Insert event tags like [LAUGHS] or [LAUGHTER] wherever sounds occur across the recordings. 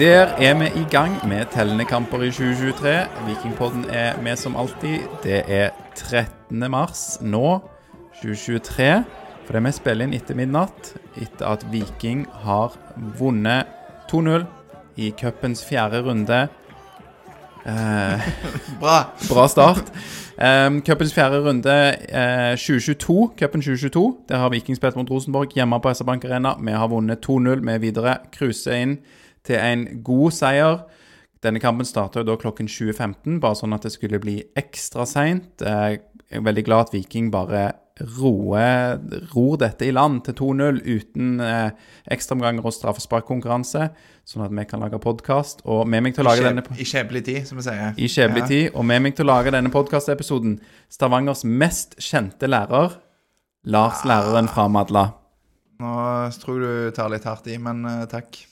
Der er vi i gang med tellende kamper i 2023. Vikingpodden er med som alltid. Det er 13. mars nå, 2023. For det vi spiller inn etter midnatt, etter at Viking har vunnet 2-0 i cupens fjerde runde. Eh, Bra. Bra start. Um, Cupens fjerde runde eh, 2022. Cupen 2022. Der har Viking spilt mot Rosenborg hjemme på SR-Bank Arena. Vi har vunnet 2-0. Vi er videre. Cruiser inn til en god seier. Denne kampen starta da klokken 20.15, bare sånn at det skulle bli ekstra seint. Jeg er veldig glad at Viking bare roer, ror dette i land til 2-0 uten eh, ekstraomganger og straffesparkkonkurranse, sånn at vi kan lage podkast. Og med meg til å lage denne I skjebnelig tid, som vi sier. i kjebelig tid, og med meg til å lage denne podkastepisoden Stavangers mest kjente lærer, Lars læreren fra Madla. Nå tror jeg du tar litt hardt i, men eh, takk.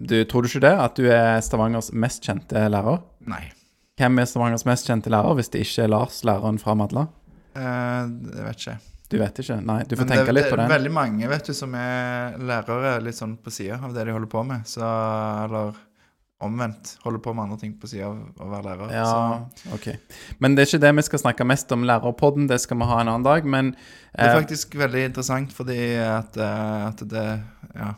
Du, tror du ikke det? At du er Stavangers mest kjente lærer? Nei. Hvem er Stavangers mest kjente lærer, hvis det ikke er Lars, læreren fra Madla? Uh, jeg vet ikke. Du vet ikke? Nei, du får Men tenke det, litt på det det. er veldig mange vet du, som er lærere litt sånn på sida av det de holder på med. Så, eller omvendt. Holder på med andre ting på sida av å være lærer. Ja, Så ok. Men det er ikke det vi skal snakke mest om lærerpodden, det skal vi ha en annen dag. Men det er eh, faktisk veldig interessant fordi at, eh, at det Ja.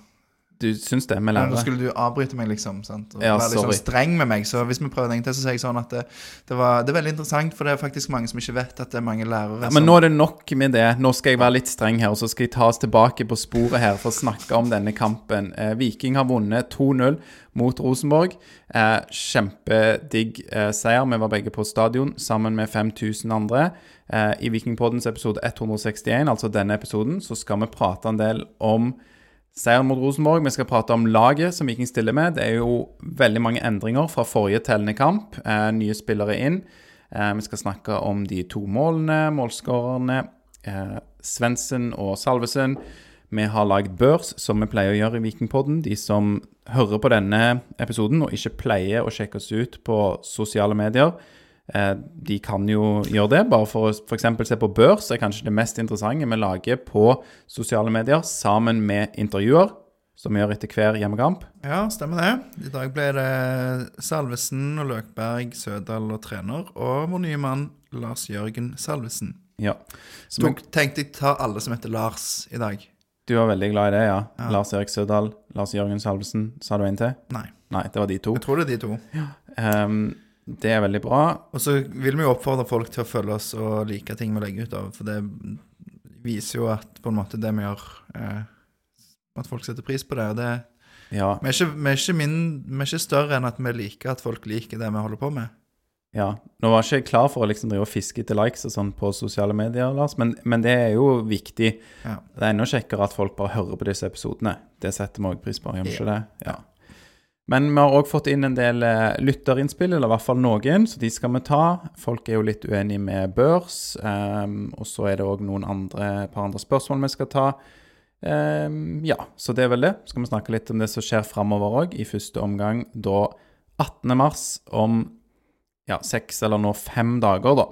Du syns det med lærere? Nå skulle du avbryte meg, liksom. Sant? Og Ja, være litt sånn streng med meg. Så hvis vi prøver en til, så sier jeg sånn at det, det, var, det er veldig interessant, for det er faktisk mange som ikke vet at det er mange lærere Ja, som men nå er det nok med det. Nå skal jeg være litt streng her, og så skal jeg ta oss tilbake på sporet her for å snakke om denne kampen. Eh, Viking har vunnet 2-0 mot Rosenborg. Eh, kjempedigg eh, seier. Vi var begge på stadion sammen med 5000 andre. Eh, I Vikingpoddens episode 161, altså denne episoden, så skal vi prate en del om Seieren mot Rosenborg. Vi skal prate om laget som Viking stiller med. Det er jo veldig mange endringer fra forrige tellende kamp. Eh, nye spillere inn. Eh, vi skal snakke om de to målene, målskårerne, eh, Svendsen og Salvesen. Vi har lagd børs, som vi pleier å gjøre i Vikingpodden. De som hører på denne episoden og ikke pleier å sjekke oss ut på sosiale medier, de kan jo gjøre det. Bare for å f.eks. se på børs er kanskje det mest interessante vi lager på sosiale medier, sammen med intervjuer, som vi gjør etter hver hjemmekamp. Ja, stemmer det. I dag ble det Salvesen og Løkberg, Sødal og trener, og vår nye mann Lars Jørgen Salvesen. Ja. Så Tok, tenkte jeg ta alle som heter Lars i dag. du var veldig glad i det, ja. Ja. Lars Erik Sødal, Lars Jørgen Salvesen. Sa du en til? Nei, Nei, det var de to. jeg tror det er de to. Ehm, det er veldig bra. Og så vil vi jo oppfordre folk til å følge oss og like ting vi legger ut av, for det viser jo at på en måte det vi gjør eh, At folk setter pris på det. Og det Ja. vi, er ikke, vi, er ikke min, vi er ikke større enn at vi liker at folk liker det vi holder på med. ja. Nå var jeg ikke klar for å liksom drive og fiske etter likes og sånn på sosiale medier, Lars, men, men det er jo viktig. Ja. Det er enda kjekkere at folk bare hører på disse episodene. Det setter vi òg pris på, gjør vi ikke det? Ja. Men vi har òg fått inn en del eh, lytterinnspill, eller i hvert fall noen, så de skal vi ta. Folk er jo litt uenige med børs, um, og så er det òg noen andre, par andre spørsmål vi skal ta. Um, ja, så det er vel det. Så skal vi snakke litt om det som skjer framover òg, i første omgang da 18. mars om ja, seks eller nå fem dager, da.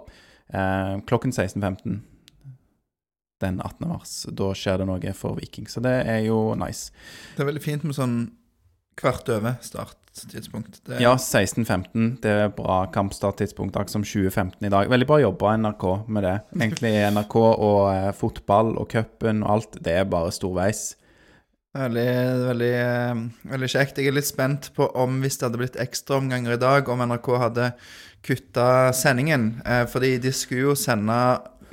Um, klokken 16.15 den 18. mars. Da skjer det noe for Viking, så det er jo nice. Det er veldig fint med sånn kvart over starttidspunkt. Det, Ja, 16.15. Det er bra kampstarttidspunkt, akkurat som 2015 i dag. Veldig bra jobba NRK med det. Egentlig NRK og eh, fotball og cupen og alt, det er bare storveis. Veldig, veldig, eh, veldig kjekt. Jeg er litt spent på om hvis det hadde blitt ekstraomganger i dag, om NRK hadde kutta sendingen. Eh, fordi de skulle jo sende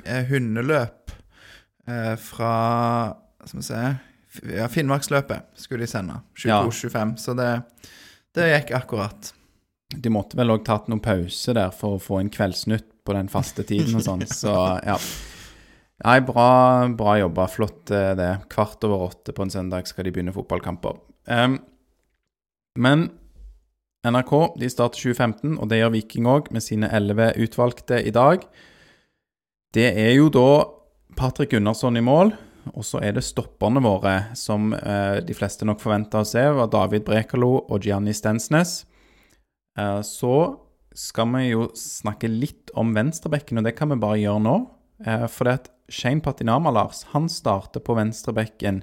eh, hundeløp eh, fra Skal vi se Ja, Finnmarksløpet skulle de sende. Ja. 22-25. Så det, det gikk akkurat. De måtte vel òg tatt noen pause der for å få en Kveldsnytt på den faste tiden og sånn, så ja. Nei, bra, bra jobba. Flott eh, det. Kvart over åtte på en søndag skal de begynne fotballkamper. Um, men NRK de starter 2015, og det gjør Viking òg, med sine elleve utvalgte i dag. Det er jo da Patrick Gunnarsson i mål, og så er det stopperne våre, som eh, de fleste nok forventa å se, var David Brekalo og Gianni Stensnes. Eh, så skal vi jo snakke litt om venstrebekken, og det kan vi bare gjøre nå. Eh, for det at Shane Patinama, Lars, han starter på venstrebekken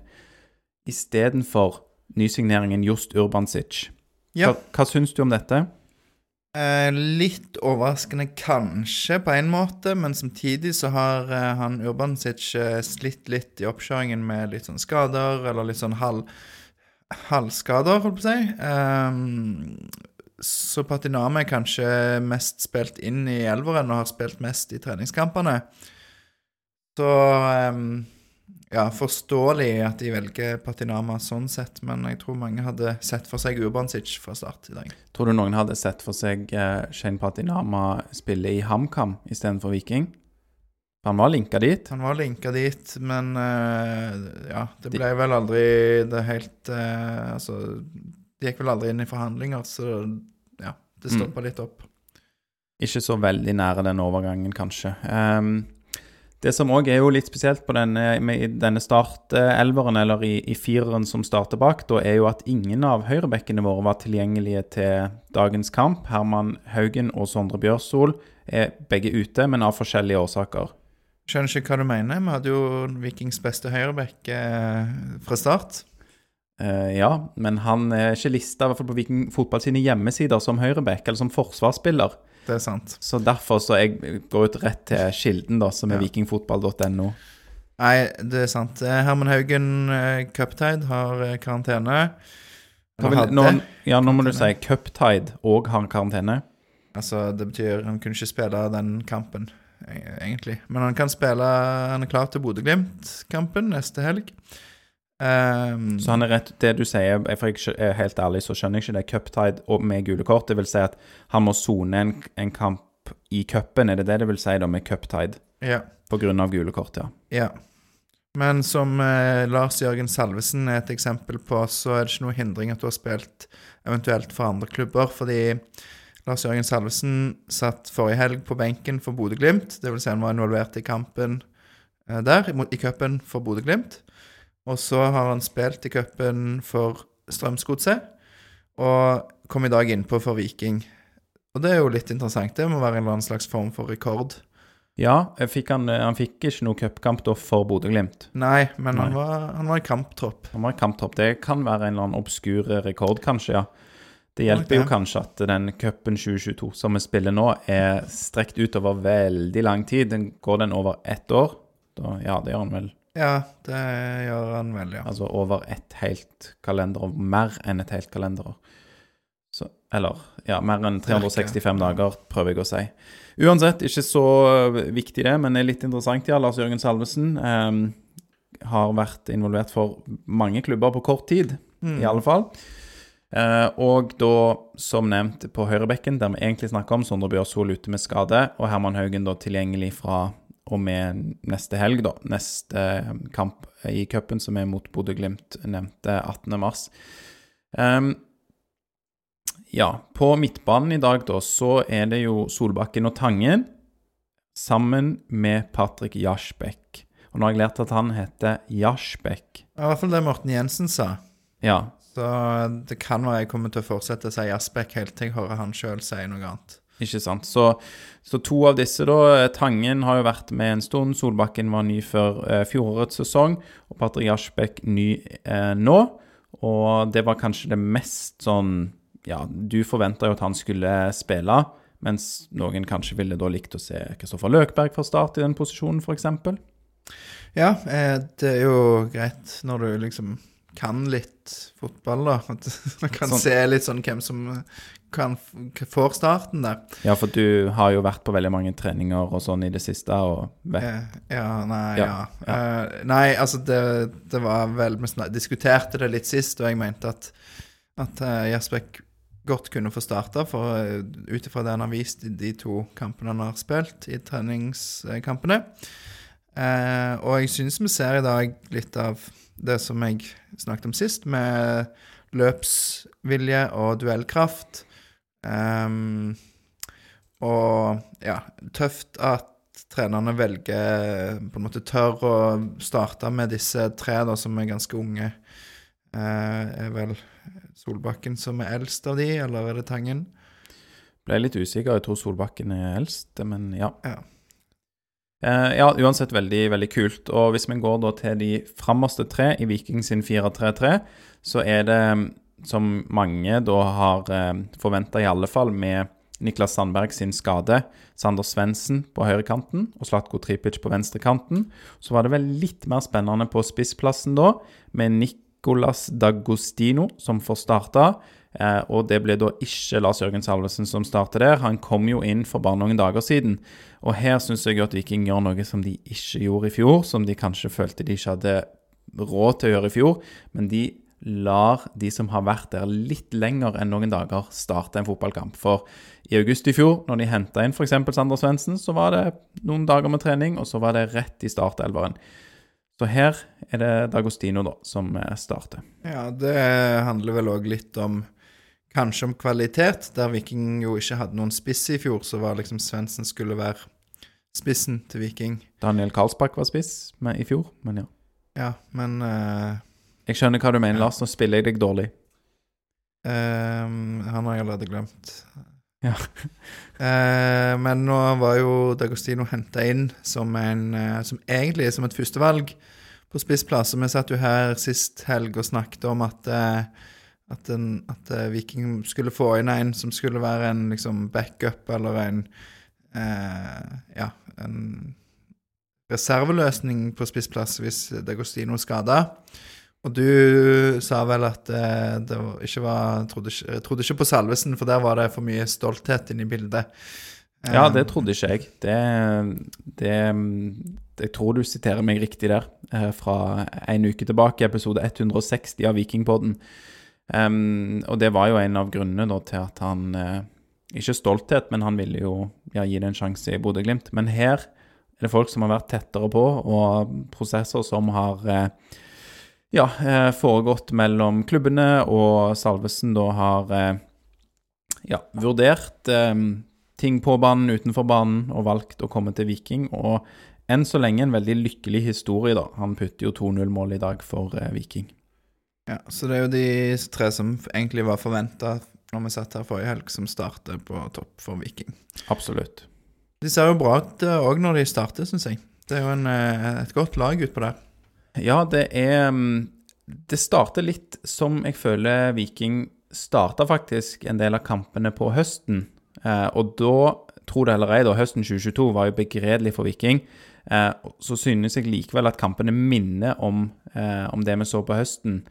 istedenfor nysigneringen Just Urbansic. Ja. Hva, hva syns du om dette? Eh, litt overraskende kanskje, på en måte, men samtidig så har eh, han Urbansic eh, slitt litt i oppkjøringen med litt sånn skader, eller litt sånn halv, halvskader, holdt på å si. Eh, så Patinama er kanskje mest spilt inn i elveren og har spilt mest i treningskampene. Så ehm, ja, forståelig at de velger Patinama sånn sett, men jeg tror mange hadde sett for seg Urbansic fra start i dag. Tror du noen hadde sett for seg uh, Shane Patinama spille i HamKam istedenfor Viking? Han var linka dit. Han var linka dit, men uh, ja, det ble vel aldri det helt uh, Altså, det gikk vel aldri inn i forhandlinger, så ja, det stoppa litt opp. Ikke så veldig nære den overgangen, kanskje. Ehm, det som òg er jo litt spesielt på denne, med denne startelveren, eller i, i fireren som starter bak, da er jo at ingen av høyrebekkene våre var tilgjengelige til dagens kamp. Herman Haugen og Sondre Bjørsol er begge ute, men av forskjellige årsaker. Skjønner ikke hva du mener. Vi hadde jo Vikings beste høyrebekk eh, fra start. Uh, ja, men han er ikke lista i hvert fall på Viking Fotball sine hjemmesider som høyreback eller som forsvarsspiller. Det er sant. Så derfor så jeg går ut rett til kilden, da, som er Ja. vikingfotball.no. Nei, det er sant. Eh, Herman Haugen, eh, cuptide, har eh, karantene. Vil, nå, ja, nå må du si cuptide og har karantene. Altså, det betyr han kunne ikke spille den kampen, e- egentlig. Men han kan spille Han er klar til Bodø-Glimt-kampen neste helg. Ehm, Så han er rett Det du sier, for jeg er helt ærlig, så skjønner jeg ikke det. Cuptide med gule kort, det vil si at han må sone en, en kamp i cupen, er det det det vil si da med cuptide? ja. På grunn av gule kort, ja. Ja. Men som eh, Lars Jørgen Salvesen er et eksempel på, så er det ikke noe hindring at du har spilt eventuelt for andre klubber, fordi Lars Jørgen Salvesen satt forrige helg på benken for Bodø-Glimt. Dvs. Si han var involvert i kampen eh, der, i, i cupen for Bodø-Glimt. Og så har han spilt i cupen for Strømsgodset, og kom i dag innpå for Viking. Og det er jo litt interessant. Det må være en eller annen slags form for rekord. Ja, fikk han, han fikk ikke noe cupkamp da for Bodø-Glimt. Nei, men Han, var, han var i kamptropp. Han var i kamptropp. Det kan være en eller annen obskur rekord, kanskje, ja. Det hjelper jo kanskje at den cupen 2022 som vi spiller nå, er strekt ut over veldig lang tid. Den, går den over ett år? Da, ja, det gjør den vel. Ja, det gjør han vel, ja. Altså over ett helt kalenderår. Mer enn et helt kalenderår. Så, eller ja, mer enn 365 dager, prøver jeg å si. Uansett, ikke så viktig det, men det er litt interessant. Ja, Lars Jørgen Salvesen eh, har vært involvert for mange klubber på kort tid, i alle fall. Uh, og da, som nevnt, på høyrebekken, der vi egentlig snakker om Sondre Bjørsol ute med skade, og Herman Haugen da tilgjengelig fra og med neste helg, da. Neste kamp i cupen, som er mot Bodø-Glimt, nevnte 18. mars. Ehm, ja, på midtbanen i dag, da, så er det jo Solbakken og Tangen sammen med Patrick Jasbekk. Og nå har jeg lært at han heter Jasbekk. I hvert fall det Morten Jensen sa. Ja, Så det kan være jeg kommer til å fortsette å si Asbekk helt til jeg hører han sjøl si noe annet. Ikke sant. Så, så to av disse, da. Tangen har jo vært med en stund. Solbakken var ny før eh, fjorårets sesong. Og Patrick Aschbeck ny eh, nå. Og det var kanskje det mest sånn Ja, du forventa jo at han skulle spille, mens noen kanskje ville da likt å se Kristoffer Løkberg fra start i den posisjonen, f.eks. Ja, eh, det er jo greit når du liksom kan litt fotball, da. At [LAUGHS] man kan Sånn. se litt sånn hvem som kan, får starten der. Ja, for du har jo vært på veldig mange treninger og sånn i det siste, og vet Eh, Ja, nei, Ja, ja. Eh, nei, altså det, det var vel Vi diskuterte det litt sist, og jeg mente at, at uh, Jasbekk godt kunne få starta, eh, ut ifra det han har vist i de to kampene han har spilt, i treningskampene. Uh, og jeg syns vi ser i dag litt av det som jeg snakket om sist, med løpsvilje og duellkraft. Um, og ja, tøft at trenerne velger på en måte tør å starte med disse tre da, som er ganske unge. Uh, er vel Solbakken som er eldst av de, eller er det Tangen? Ble litt usikker. Jeg tror Solbakken er eldst, men ja. Ja. Eh, ja, uansett veldig, veldig kult. Og hvis vi går da til de framerste tre i Viking sin 4-3-3, så er det, som mange da har eh, forventa i alle fall, med Niklas Sandberg sin skade, Sander Svendsen på høyrekanten og Slatko Tripic på venstrekanten. Så var det vel litt mer spennende på spissplassen da, med Nicolas D'Agostino som får starta. Eh, og det ble da ikke Lars Jørgen Salvesen som startet der. Han kom jo inn for bare noen dager siden. Og her syns jeg at Viking gjør noe som de ikke gjorde i fjor, som de kanskje følte de ikke hadde råd til å gjøre i fjor. Men de lar de som har vært der litt lenger enn noen dager, starte en fotballkamp. For i august i fjor, når de henta inn f.eks. Sander Svendsen, så var det noen dager med trening, og så var det rett i startelveren. Så her er det Dagostino da, som eh, starter. Ja, det handler vel òg litt om Kanskje om kvalitet, der Viking jo ikke hadde noen spiss i fjor, så var liksom Svendsen skulle være spissen til Viking. Daniel Karlsbakk var spiss med, i fjor, men ja. Ja, men uh, Jeg skjønner hva du mener, Lars. Nå spiller jeg deg dårlig. Ehm, han har jeg allerede glemt. Ja. uh, [LAUGHS] men nå var jo D'Agostino henta inn som en eh, Som egentlig som et førstevalg på spissplass. Vi satt jo her sist helg og snakket om at at, en, at eh, Viking skulle få inn en som skulle være en liksom backup eller en eh, Ja, en reserveløsning på spissplass hvis D'Agostino skada. Og du sa vel at eh, det var- ikke var trodde ikke, trodde ikke på Salvesen, for der var det for mye stolthet inne i bildet. Eh, Ja, det trodde ikke jeg. Det, det, Jeg tror du siterer meg riktig der. eh, Fra en uke tilbake, episode 160 av Vikingpodden. Em, og det var jo en av grunnene da, til at han uh, Ikke stolthet, men han ville jo ja, gi det en sjanse i Bodø-Glimt. Men her er det folk som har vært tettere på, og prosesser som har uh, ja, uh, foregått mellom klubbene, og Salvesen da har ja, vurdert ting på banen, utenfor banen, og valgt å komme til Viking. Og enn så lenge en veldig lykkelig historie, da. Han putter jo 2-0-mål i dag for Viking. Ja, så det er jo de tre som egentlig var forventa når vi satt her forrige helg, som starter på topp for Viking. Absolutt. De ser jo bra ut òg når de starter, syns jeg. Det er jo en, eh, et godt lag utpå der. Ja, det er mm, Det starter litt som jeg føler Viking starta faktisk en del av kampene på høsten. Eh, og da, tro det eller ei, da, høsten 2022 var jo begredelig for Viking. Eh, så synes jeg likevel at kampene minner om, eh, om det vi så på høsten.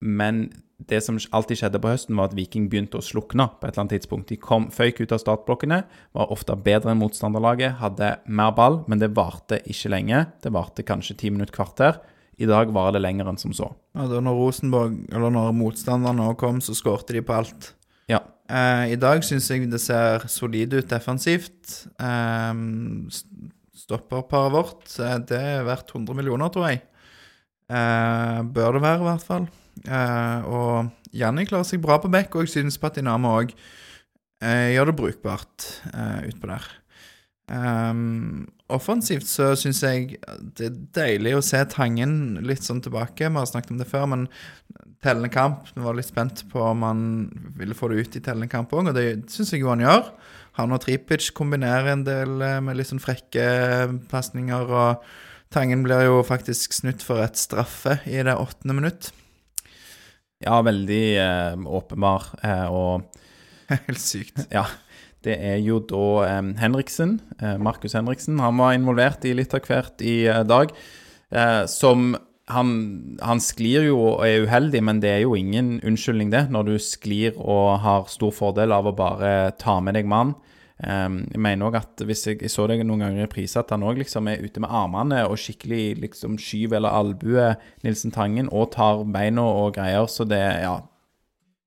Men det som alltid skjedde på høsten, var at Viking begynte å slukne på et eller annet tidspunkt. De kom, føyk ut av startblokkene, var ofte bedre enn motstanderlaget, hadde mer ball, men det varte ikke lenge. Det varte kanskje ti minutter, kvarter. I dag varer det lenger enn som så. Ja, da når Rosenborg, eller når motstanderne òg kom, så skårte de på alt. Ja. Eh, I dag syns jeg det ser solid ut defensivt. Eh, stopperparet vårt, eh, det er verdt 100 millioner, tror jeg. Eh, bør det være, i hvert fall. Eh, og Janni klarer seg bra på back, og jeg synes Patinama òg eh, gjør det brukbart eh, utpå der. Um, offensivt så syns jeg det er deilig å se Tangen litt sånn tilbake. Vi har snakket om det før, men tellende kamp Vi var litt spent på om han ville få det ut i tellende kamp òg, og det syns jeg jo han gjør. Han og Tripic kombinerer en del med litt sånn frekke pasninger, og Tangen blir jo faktisk snutt for et straffe i det åttende minutt. Ja, veldig eh, åpenbar. Eh, og [LAUGHS] Helt sykt. ja, det er jo da eh, Henriksen, eh, Markus Henriksen, han var involvert i litt av hvert i eh, dag. Eh, som han, han sklir jo og er uheldig, men det er jo ingen unnskyldning, det, når du sklir og har stor fordel av å bare ta med deg mann. Eh, jeg mener òg at hvis jeg, jeg så det noen ganger i reprise, at han òg liksom er ute med armene og skikkelig liksom skyver eller albuer Nilsen Tangen og tar beina og greier, så det Ja,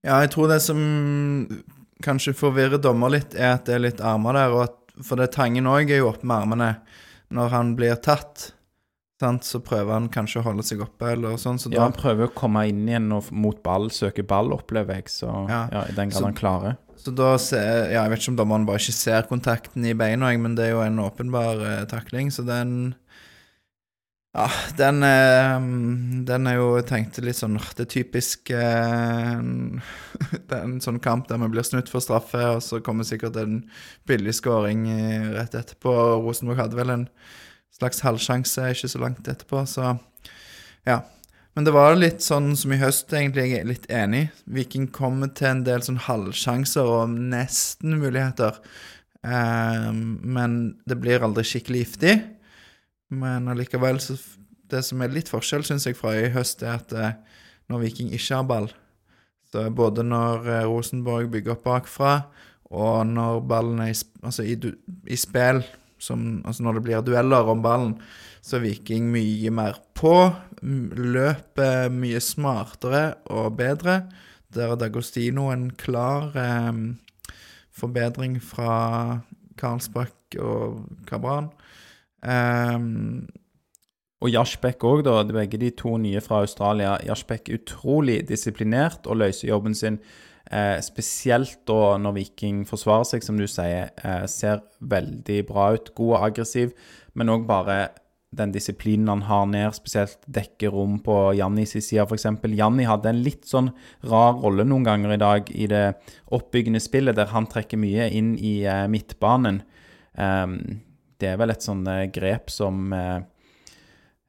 Ja, jeg tror det som kanskje forvirrer dommer litt, er at det er litt armer der, og at, for det Tangen òg er jo oppe med armene når han blir tatt. Sant? Så prøver han kanskje å holde seg oppe, eller sånn, så Ja, da han prøver å komme inn igjen og mot ball, søke ball, opplever jeg. Så ja, Ja. i den grad han klarer. Så da ser Ja, jeg vet ikke om dommeren bare ikke ser kontakten i beina, men det er jo en åpenbar eh, takling, så den Ja, den eh, Den er jo jeg tenkte litt sånn Det er typisk eh, [LAUGHS] Det er en sånn kamp der vi blir snudd for straffe, og så kommer sikkert en billig scoring eh, rett etterpå. Rosenborg hadde vel en slags halvsjanse ikke så langt etterpå, så ja. Men det var litt sånn som i høst, egentlig. Jeg er litt enig. Viking kommer til en del sånn halvsjanser og nesten-muligheter. Eh, men det blir aldri skikkelig giftig. Men allikevel, så Det som er litt forskjell, syns jeg, fra i høst, er at eh, når Viking ikke har ball så Både når eh, Rosenborg bygger opp bakfra, og når ballen er i, altså i, i spill, som, altså når det blir dueller om ballen, så er Viking mye mer på. Løpet mye smartere og bedre. Der er Dagostino en klar eh, forbedring fra Karlsbakk og Kabran. Um, Og Jasbekk òg, da. Begge de to nye fra Australia. Jasbekk utrolig disiplinert og løser jobben sin. Eh, spesielt da når Viking forsvarer seg, som du sier. Eh, ser veldig bra ut. God og aggressiv, men òg bare den disiplinen han har ned, spesielt dekker rom på Jannis side, f.eks. Janni hadde en litt sånn rar rolle noen ganger i dag i det oppbyggende spillet, der han trekker mye inn i eh, midtbanen. Ehm, det er vel et sånn eh, grep som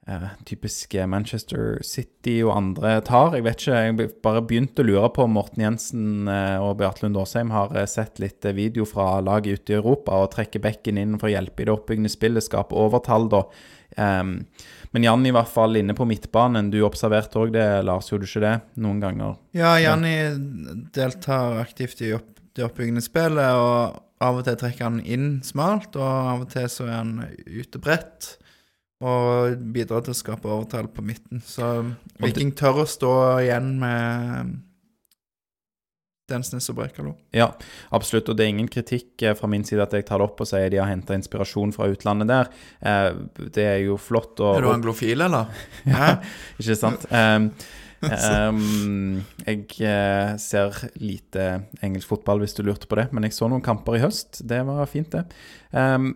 eh, eh, eh, Manchester City og andre tar. Jeg vet ikke, jeg bare begynte å lure på om Morten Jensen eh, og Beate Lund Åsheim har sett litt video fra laget ute i Europa og trekker bekken inn for å hjelpe i det oppbyggende spillet, skape overtall da. Um, men Janni i hvert fall inne på midtbanen, du observerte òg det, Lars, gjorde du ikke det noen ganger? Ja, Janni deltar aktivt i opp, det oppbyggende spillet, og av og til trekker han inn smalt, og av og til så er han ute bredt. Og bidrar til å skape overtall på midten. Så Viking tør å stå igjen med Stensnes og Brekalo. Ja, absolutt. Og det er ingen kritikk eh, fra min side at jeg tar det opp og sier de har henta inspirasjon fra utlandet der. Eh, det er jo flott å Er du anglofil, eller? [LAUGHS] ja, Ikke sant? Um, um, jeg eh, ser lite engelsk fotball, hvis du lurte på det, men jeg så noen kamper i høst. Det var fint, det. Um,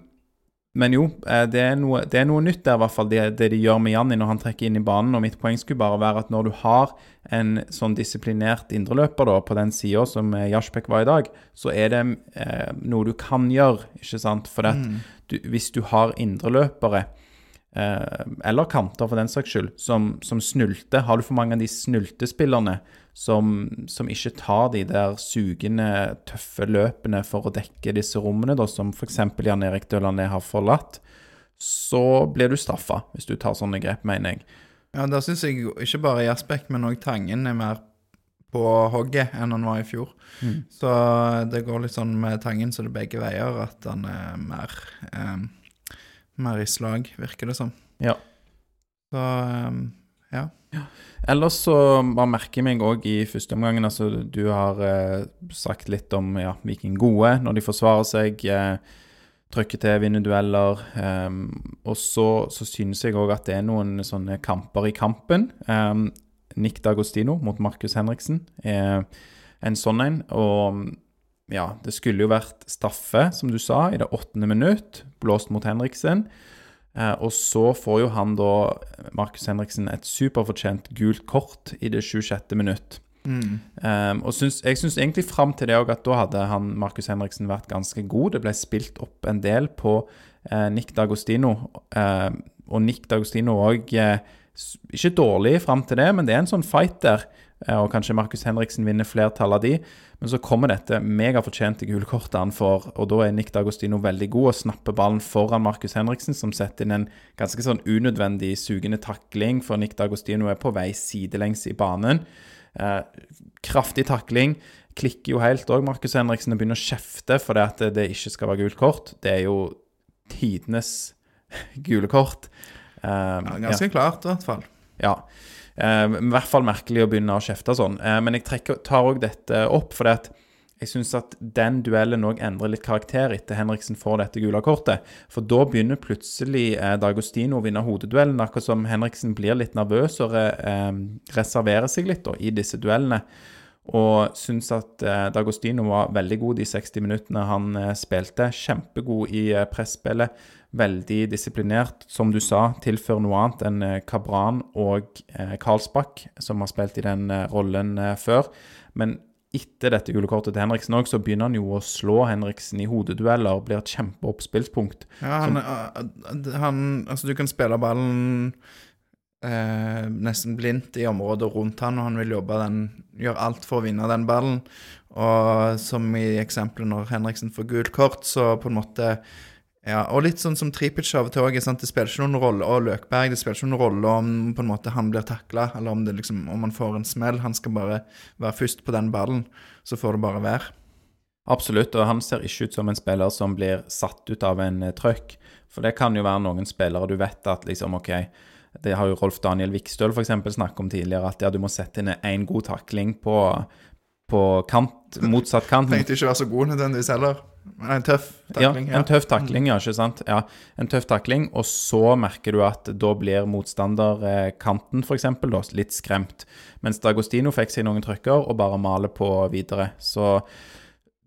men jo, eh, det er, noe, det er noe nytt der, i hvert fall, det, det de gjør med Janni når han trekker inn i banen. Og mitt poeng skulle bare være at når du har en sånn disiplinert indreløper da, på den sida som eh, var i dag, så er det eh, noe du kan gjøre, ikke sant? For at du, hvis du har indreløpere eh, eller kanter for den saks skyld, som, som snulter. Har du for mange av de snultespillerne som, som ikke tar de der sugende, tøffe løpene for å dekke disse rommene, da, som f.eks. Jan Erik Dølandet har forlatt, så blir du straffa hvis du tar sånne grep, mener jeg. Ja, da syns jeg ikke bare Jasbekk, men òg Tangen er mer på hogget enn han var i fjor. Så det går litt sånn med Tangen så det er begge veier, at han er mer eh, Mer i slag, virker det som. Ja. Så um, ja. Ellers så bare merker jeg meg òg i første omgangen altså Du har eh, sagt litt om ja, Viking gode når de forsvarer seg. Eh, trykker til, vinner dueller. Eh, og så, så synes jeg òg at det er noen sånne kamper i kampen. Um, Nick D'Agostino mot Markus Henriksen er en sånn en. Og ja, det skulle jo vært straffe, som du sa, i det åttende minutt. Blåst mot Henriksen. Eh, og så får jo han da, Markus Henriksen, et superfortjent gult kort i det 26. minutt. Um, og syns, jeg syns egentlig fram til det òg at da hadde han Markus Henriksen vært ganske god. Det ble spilt opp en del på eh, Nick D'Agostino. Eh, og Nick D'Agostino òg eh, ikke dårlig fram til det, men det er en sånn fight der. Eh, og kanskje Markus Henriksen vinner flertall av de. Men så kommer dette megafortjente gule kortet han får, og da er Nick D'Agostino veldig god og snapper ballen foran Markus Henriksen, som setter inn en ganske sånn unødvendig sugende takling, for Nick D'Agostino er på vei sidelengs i banen. Eh, kraftig takling. Klikker jo helt òg, Markus Henriksen, og begynner å kjefte for det at det, ikke skal være gult kort. Det er jo tidenes [LAUGHS] gule kort. Eh, ja ganske klart, i hvert fall. ja. Eh, I hvert fall merkelig å begynne å kjefte sånn. Eh, men jeg trekker, tar òg dette opp fordi at jeg syns at den duellen òg endrer litt karakter etter Henriksen får dette gule kortet. For da begynner plutselig eh, D'Agostino å vinne hodeduellen, akkurat som Henriksen blir litt nervøs og eh, reserverer seg litt da, i disse duellene. Og syns at eh, Dagostino var veldig god de 60 minuttene han eh, spilte. Kjempegod i presspillet. Veldig disiplinert. Som du sa, tilfører noe annet enn Kabran Cabran og eh, Karlsbakk, som har spilt i den eh, rollen eh, før. Men etter dette gule kortet til Henriksen òg, så begynner han jo å slå Henriksen i hodedueller. Blir et kjempeoppspillspunkt. Ja, han, eh, han Altså, du kan spille ballen eh, nesten blindt i området rundt han, og han vil jobbe den Gjøre alt for å vinne den ballen. Og som i eksempelet når Henriksen får gult kort, så på en måte ja, og litt sånn som Tripic av og til òg. Det spiller ikke noen rolle Og Løkberg, det spiller ikke noen rolle om på en måte han blir takla, eller om, det liksom, om han får en smell. Han skal bare være først på den ballen. Så får det bare være. Absolutt, og han ser ikke ut som en spiller som blir satt ut av en eh, trøkk. For det kan jo være noen spillere du vet at liksom, OK Det har jo Rolf Daniel Vikstøl f.eks. snakket om tidligere, at ja, du må sette inn én god takling på, på kant, motsatt kant. Trengte ikke være så god nødvendigvis heller. En tøff takling. Ja, en tøff takling, ja, ikke sant. Ja, en tøff takling, og så merker du at da blir motstanderkanten f.eks. litt skremt. Mens Dagostino fikk seg noen trykker og bare maler på videre. Så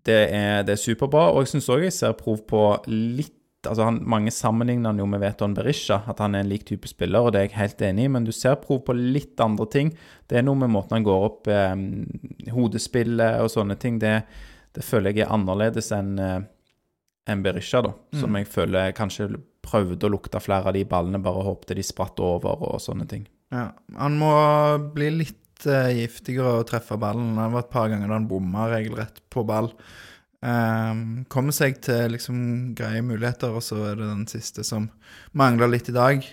det er, det er superbra. Og jeg syns òg jeg ser prov på litt altså han, Mange sammenligner han jo med Veton Berisha, at han er en lik type spiller, og det er jeg helt enig i, men du ser prov på litt andre ting. Det er noe med måten han går opp eh, hodespillet og sånne ting. Det, det føler jeg er annerledes enn en enn Berisha, da. Som jeg føler kanskje prøvde å lukte flere av de ballene, bare håpte de spratt over og sånne ting. Ja. Han må bli litt uh, giftigere å treffe ballen. Det var et par ganger da han bomma regelrett på ball. Um, kommer seg til liksom greie muligheter, og så er det den siste som mangler litt i dag.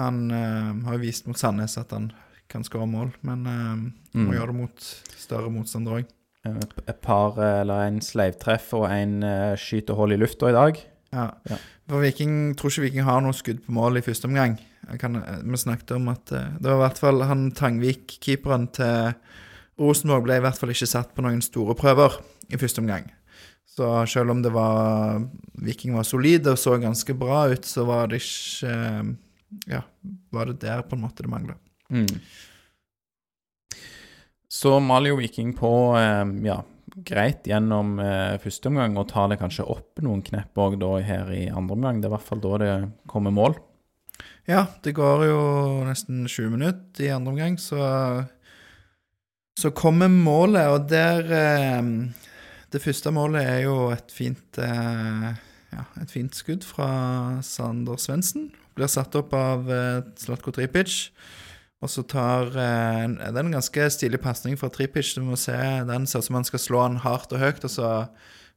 Han uh, har jo vist mot Sandnes at han kan skåre mål, men uh, må Mm. gjøre det mot større motstandere òg. Eh, Et par, eh, eller en sleivtreff og en eh, skyter hull i lufta i dag. Ja. Ja. For Viking tror ikke Viking har noe skudd på mål i første omgang. Kan, vi snakket om at uh, det var i hvert fall han Tangvik, keeperen til Rosenborg, ble i hvert fall ikke satt på noen store prøver i første omgang. Så selv om det var Viking var solide og så ganske bra ut, så var det ikke uh, Ja, var det der på en måte det mangla. Mm. Så maler jo Viking på eh, ja, greit gjennom eh, første omgang, og tar det kanskje opp noen knepp òg her i andre omgang. Det er i hvert fall da det kommer mål. Ja, det går jo nesten 20 minutter i andre omgang, så Så kommer målet, og der eh, Det første målet er jo et fint Ja, et fint skudd fra Sander Svendsen. Blir satt opp av Slatko Tripic. Og så tar eh, Det er en ganske stilig pasning fra Tripic. Du må se den ser ut som han skal slå han hardt og høyt, og så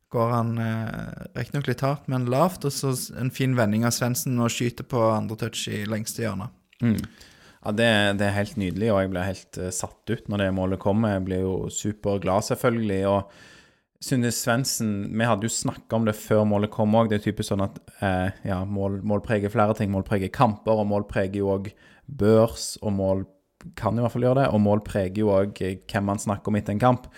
går han eh, riktignok litt hardt, men lavt. Og så en fin vending av Svendsen og skyter på andre touch i lengste hjørne. Mm. Ja, det, det er helt nydelig, og jeg blir helt uh, satt ut når det målet kommer. Jeg blir jo superglad, selvfølgelig. og synes Svendsen Vi hadde jo snakka om det før målet kom òg. Det er typisk sånn at eh, ja, mål, mål preger flere ting. Mål preger kamper, og mål preger jo òg børs, og mål kan i hvert fall gjøre det. Og mål preger jo òg hvem man snakker om etter en kamp.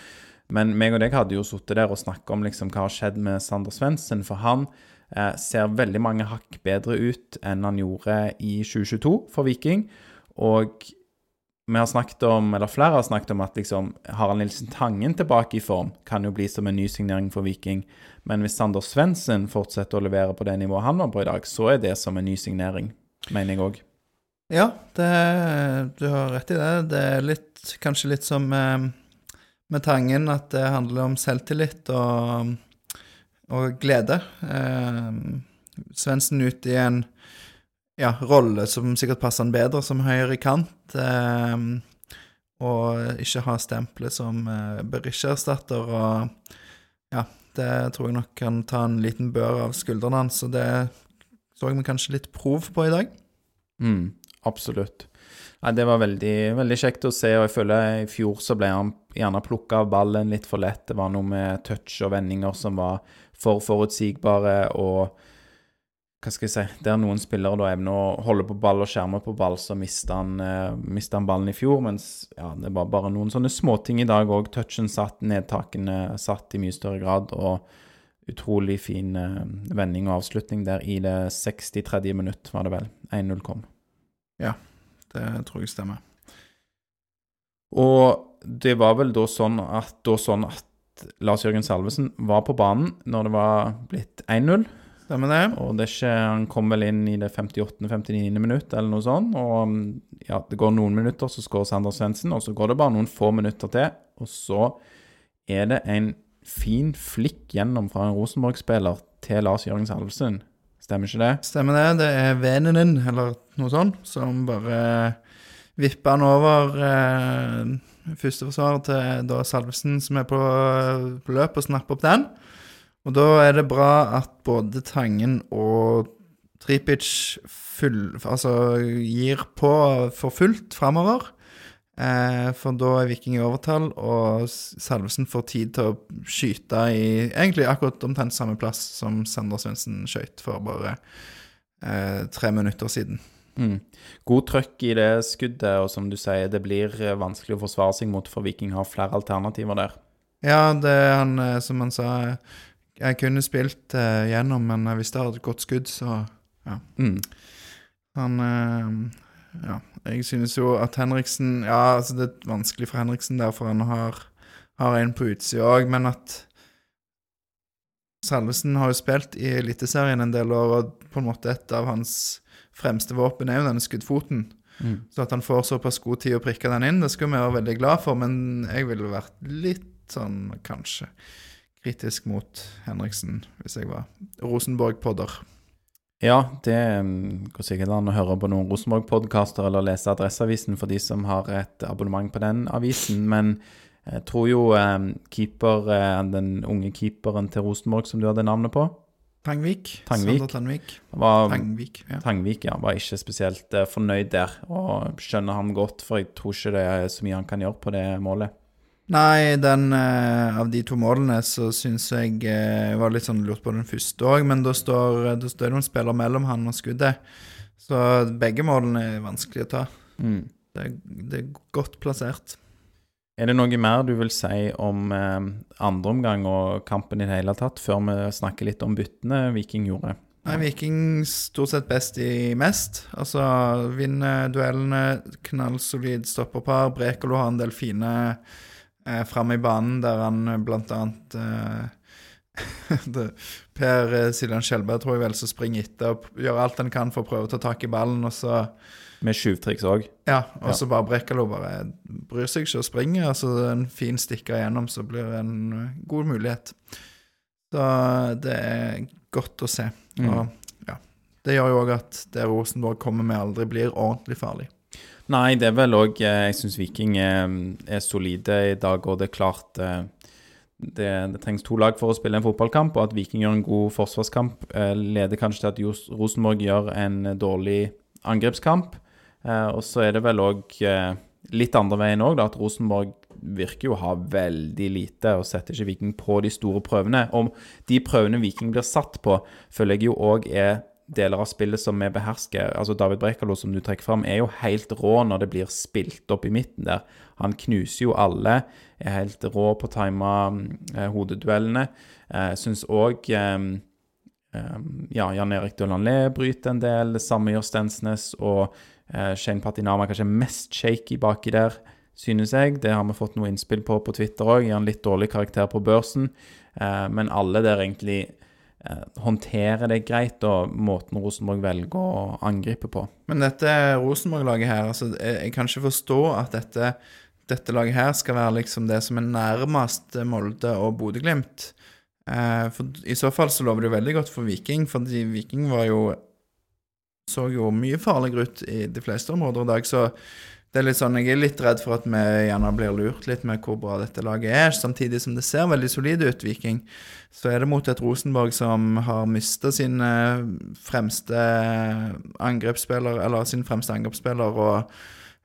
Men meg og deg hadde jo sittet der og snakka om liksom hva har skjedd med Sander Svendsen. For han eh, ser veldig mange hakk bedre ut enn han gjorde i 2022 for Viking. Og vi har snakket om, eller flere har snakket om at liksom Harald Nilsen Tangen tilbake i form kan jo bli som en ny signering for Viking. Men hvis Sander Svendsen fortsetter å levere på det nivået han var på i dag, så er det som en ny signering, mener jeg òg. Ja, det, du har rett i det. Det er litt, kanskje litt som eh, med Tangen, at det handler om selvtillit og, og glede. Eh, Svendsen ute i en ja, rolle som sikkert passer han bedre som høyre kant. Eh, og ikke ha stempelet som eh, Berisha-erstatter. Og ja, det tror jeg nok kan ta en liten bør av skuldrene hans. og det så vi kanskje litt prov på i dag. Mm, absolutt. Nei, det var veldig, veldig kjekt å se, og jeg føler i fjor så ble han gjerne plukka av ballen litt for lett. Det var noe med touch og vendinger som var for forutsigbare, og hva skal jeg si Der noen spillere da evner å holde på ball og skjerme på ball, så mista han, eh, han ballen i fjor. Mens ja, det var bare noen sånne småting i dag òg. Touchen satt, nedtakene satt i mye større grad. og Utrolig fin eh, vending og avslutning der i det 63. minutt, var det vel. 1-0 kom. Det tror jeg stemmer. Og det var vel da sånn at, da sånn at Lars Jørgen Salvesen var på banen når det var blitt 1-0. Stemmer det? Og det ikke, han kom vel inn i det 58.-59. minutt, eller noe sånt. Og ja, det går noen minutter, så skårer Sander Svendsen. Og så går det bare noen få minutter til, og så er det en fin flikk gjennom fra en Rosenborg-spiller til Lars Jørgen Salvesen. Stemmer ikke det? Stemmer det. Det er vennen din, eller noe sånt, som bare vipper han over eh, førsteforsvaret til da Salvesen, som er på, på løp, og snapper opp den. Og da er det bra at både Tangen og Tripic full, altså, gir på for fullt framover. Eh, for da er Viking i overtall, og Salvesen får tid til å skyte i egentlig akkurat omtrent samme plass som Sander Svendsen skøyt for bare eh, tre minutter siden. Mm. God trøkk i det skuddet, og som du sier, det blir eh, vanskelig å forsvare seg mot, for Viking har flere alternativer der. Ja, det er han, eh, som han sa Jeg kunne spilt eh, gjennom, men hvis det hadde et godt skudd, så ja. Mm. Han eh, Ja, jeg synes jo at Henriksen Ja, altså det er vanskelig for Henriksen der, for han har, har en på utsida òg, men at Salvesen har jo spilt i Eliteserien en del år, og på en måte et av hans fremste våpen er jo denne skuddfoten. Mm. Så at han får såpass god tid å prikke den inn, det skulle vi være veldig glad for, men jeg ville vært litt sånn, kanskje, kritisk mot Henriksen hvis jeg var Rosenborg-podder. Ja, det går sikkert an å høre på noen Rosenborg-podkaster eller lese Adresseavisen for de som har et abonnement på den avisen, men jeg tror jo keeper, eh, den unge keeperen til Rosenborg som du hadde navnet på, Tangvik. Tangvik. Tangvik. var Tangvik, ja. Tangvik ja, var ikke spesielt eh, fornøyd der, og skjønner ham godt, for jeg tror ikke det er så mye han kan gjøre på det målet. Nei, den eh, av de to målene så syns jeg eh, var litt sånn lurt på den første òg, men da står, da står det noen spiller mellom han og skuddet. Så begge målene er vanskelig å ta. Mm. Det, er- det er godt plassert. Er det noe mer du vil si om eh, andre omgang og kampen i det hele tatt, før vi snakker litt om byttene Viking gjorde? Nei, Viking stort sett best i mest. Altså vinner duellene, knallsolid stopperpar. Brekalo har en del fine eh, framme i banen, der han eh, blant annet eh, [LAUGHS] det, Per eh, Siljan Skjelberg tror jeg vel som springer etter og gjør alt han kan for å prøve å ta tak i ballen, og så Med tjuvtriks òg. Ja, og så bare Brekkalo bare bryr seg ikke og springer. Altså en fin stikker igjennom, så blir det en god mulighet. Så det er godt å se. Mm. Og ja, det gjør jo òg at det Rosenborg kommer med, aldri blir ordentlig farlig. Nei, det er vel òg Jeg syns Viking er, er solide i dag, og det er klart eh, det, det trengs to lag for å spille en fotballkamp, og at Viking gjør en god forsvarskamp, eh, leder kanskje til at Rosenborg gjør en dårlig angrepskamp. Eh, og så er det vel òg eh, litt andre veien òg, at Rosenborg virker jo å ha veldig lite og setter ikke Viking på de store prøvene. Om de prøvene Viking blir satt på, føler jeg jo òg er deler av spillet som vi behersker. Altså David Brekalo, som du trekker fram, er jo helt rå når det blir spilt opp i midten der. Han knuser jo alle, er helt rå på å time eh, hodeduellene. Eh, syns òg eh, eh, ja, Jan Erik Dølanlé bryter en del, det samme gjør Stensnes, og eh, Shane Patinama kanskje mest shaky baki der, synes jeg. Det har vi fått noe innspill på på Twitter òg, gir en litt dårlig karakter på børsen. Eh, men alle der egentlig håndterer det greit, og måten Rosenborg velger å angripe på. Men dette Rosenborg-laget her, altså jeg kan ikke forstå at dette, dette laget her skal være liksom det som er nærmest Molde og Bodø-Glimt. Eh, for I så fall så lover det jo veldig godt for Viking, fordi Viking var jo så jo mye farligere ut i de fleste områder i dag, så det er litt sånn, Jeg er litt redd for at vi gjerne blir lurt litt med hvor bra dette laget er. Samtidig som det ser veldig solid ut, Viking, så er det mot et Rosenborg som har mista sin fremste angrepsspiller, eller sin fremste angrepsspiller, og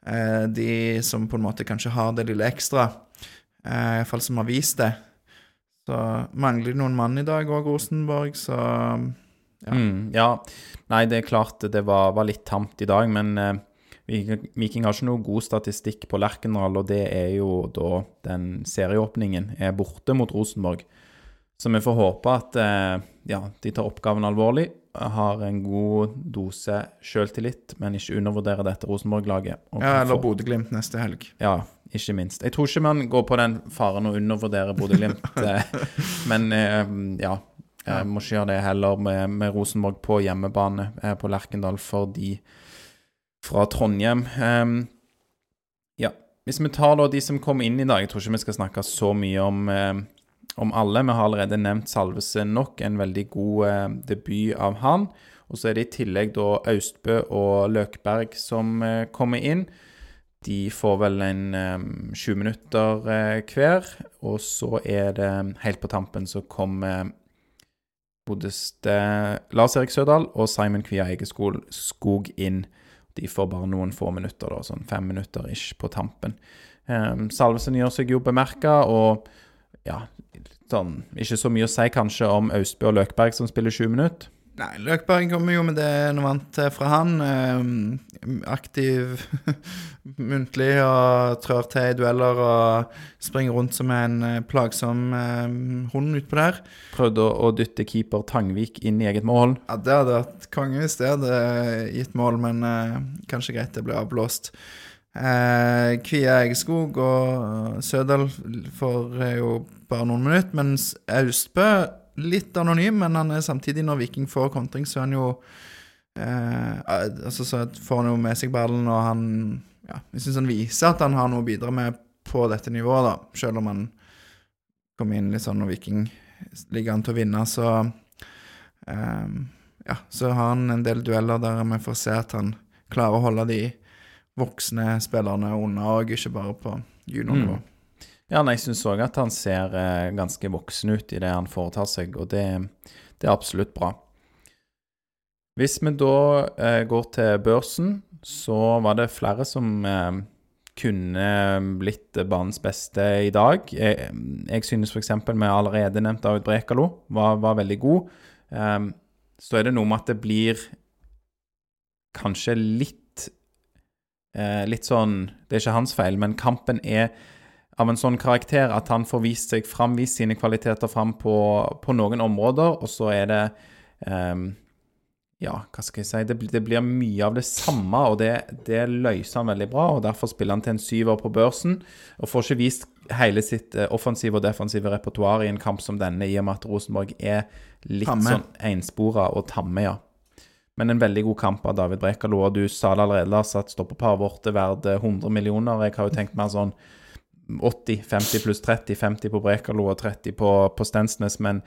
eh, de som på en måte kanskje har det lille ekstra, eh, iallfall som har vist det. Så mangler de noen mann i dag òg, Rosenborg, så Ja. Mm, ja. Nei, det er klart det var, var litt tamt i dag, men eh, Viking, har ikke noe god statistikk på Lerkendal, og det er jo da den serieåpningen er borte mot Rosenborg. Så vi får håpe at eh, ja, de tar oppgaven alvorlig, har en god dose sjøltillit, men ikke undervurderer dette Rosenborg-laget. Ja, eller Bodø-Glimt neste helg. Ja, ikke minst. Jeg tror ikke man går på den faren å undervurdere Bodø-Glimt, [LAUGHS] eh, men eh, ja. Jeg må ikke gjøre det heller med, med Rosenborg på hjemmebane på Lerkendal for de fra Trondheim. Um, ja. Hvis vi tar da de som kom inn i dag, jeg tror ikke vi skal snakke så mye om, um, om alle. Vi har allerede nevnt Salvesen nok, en veldig god uh, debut av han. Og så er det i tillegg da Austbø og Løkberg som uh, kommer inn. De får vel en sju 20 minutter uh, hver. Og så er det helt på tampen så kommer bodeste Lars-Erik Sødal og Simon Kvia Egeskog Skog inn. De får bare noen få minutter, da, sånn fem minutter ish på tampen. Um, Salvesen gjør seg jo bemerka, og ja sånn, Ikke så mye å si kanskje om Austbø og Løkberg som spiller sju minutter. Nei, Løkberg kommer jo med det en er vant fra han. Eh, aktiv [LAUGHS] muntlig og trør til i dueller og springer rundt som en eh, plagsom eh, hund utpå der. Prøvde å, å dytte keeper Tangvik inn i eget mål. Ja, det hadde vært konge hvis det hadde gitt mål, men eh, kanskje greit det ble avblåst. Eh, Kvia Egeskog og Sødal får eh, jo bare noen minutter, mens Austbø litt anonym, men han er samtidig, når Viking får kontring, så er han jo eh, altså Så får han jo med seg ballen, og han ja, Jeg syns han viser at han har noe å bidra med på dette nivået, da, selv om han kom inn litt sånn når Viking ligger an til å vinne, så eh, ja, så har han en del dueller der vi får se at han klarer å holde de voksne spillerne unna, og ikke bare på juniornivå. Ja, nei, jeg syns òg at han ser eh, ganske voksen ut i det han foretar seg, og det, det er absolutt bra. Hvis vi da eh, går til børsen, så var det flere som eh, kunne blitt banens beste i dag. Jeg, jeg synes f.eks. vi allerede nevnt David Brekalo var, var veldig god. Eh, så er det noe med at det blir kanskje litt eh, Litt sånn Det er ikke hans feil, men kampen er av en sånn karakter at han får vist seg fram, vist sine kvaliteter fram på, på noen områder, og så er det um, Ja, hva skal jeg si det, det blir mye av det samme, og det, det løser han veldig bra. og Derfor spiller han til en syver på børsen, og får ikke vist hele sitt eh, offensive og defensive repertoar i en kamp som denne, i og med at Rosenborg er litt Tamme. sånn enspora og tamme, ja. Men en veldig god kamp av David Brekalo, og du sa det allerede, Lars, at stoppeparet vårt er verdt eh, 100 millioner. Jeg har jo tenkt mer sånn 80, 50 pluss 30, 50 på Brekalo og 30 på, på Stensnes, men,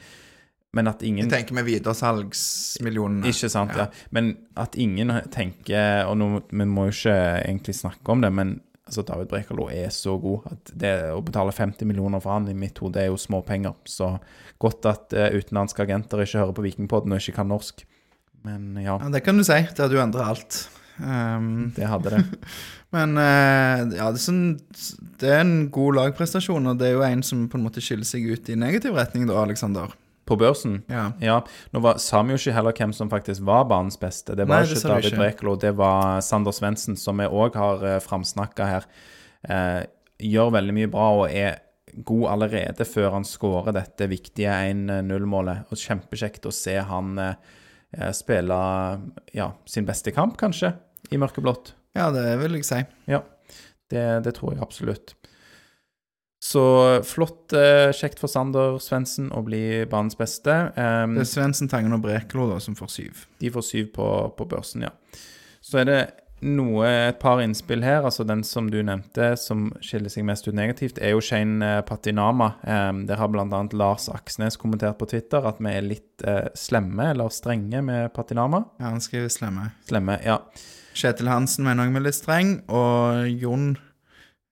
men at ingen Jeg tenker med videresalgsmillionene. ikke sant, ja. Men at ingen tenker Og nå, vi må jo ikke egentlig snakke om det, men altså, David Brekalo er så god at det å betale 50 millioner for han i mitt hode er jo småpenger. Så godt at uh, utenlandske agenter ikke hører på Vikingpodden og ikke kan norsk. Men ja, Ja, det kan du si. Det hadde jo endra alt. Um... det hadde det. [LAUGHS] men eh, ja, det er, sånn, det er en god lagprestasjon, og det er jo en som på en måte skiller seg ut i negativ retning, da, Aleksander. På børsen Ja. Ja, nå var, sa vi jo ikke heller hvem som faktisk var banens beste. Det var Nei, ikke det David Brekelo, det var Sander Svendsen, som vi òg har uh, framsnakka her. Eh, gjør veldig mye bra og er god allerede før han skårer dette viktige 1-0-målet. Og Kjempekjekt å se han eh, eh, spille ja, sin beste kamp, kanskje, i mørkeblått. Ja, det vil jeg si. Ja, det, det tror jeg absolutt. Så flott, eh, kjekt for Sander Svendsen å bli banens beste. Um, Det er Svendsen, Tangen og Brekelo da, som får syv. de får syv på, på børsen, ja. Så er det noe, et par innspill her. altså Den som du nevnte, som skiller seg mest ut negativt, er jo Shane eh, Patinama. Um, der har bl.a. Lars Aksnes kommentert på Twitter at vi er litt uh, slemme, eller strenge, med Patinama. Ja, han skriver slemme. Slemme, ja. Kjetil Hansen mener han er litt streng, og Jon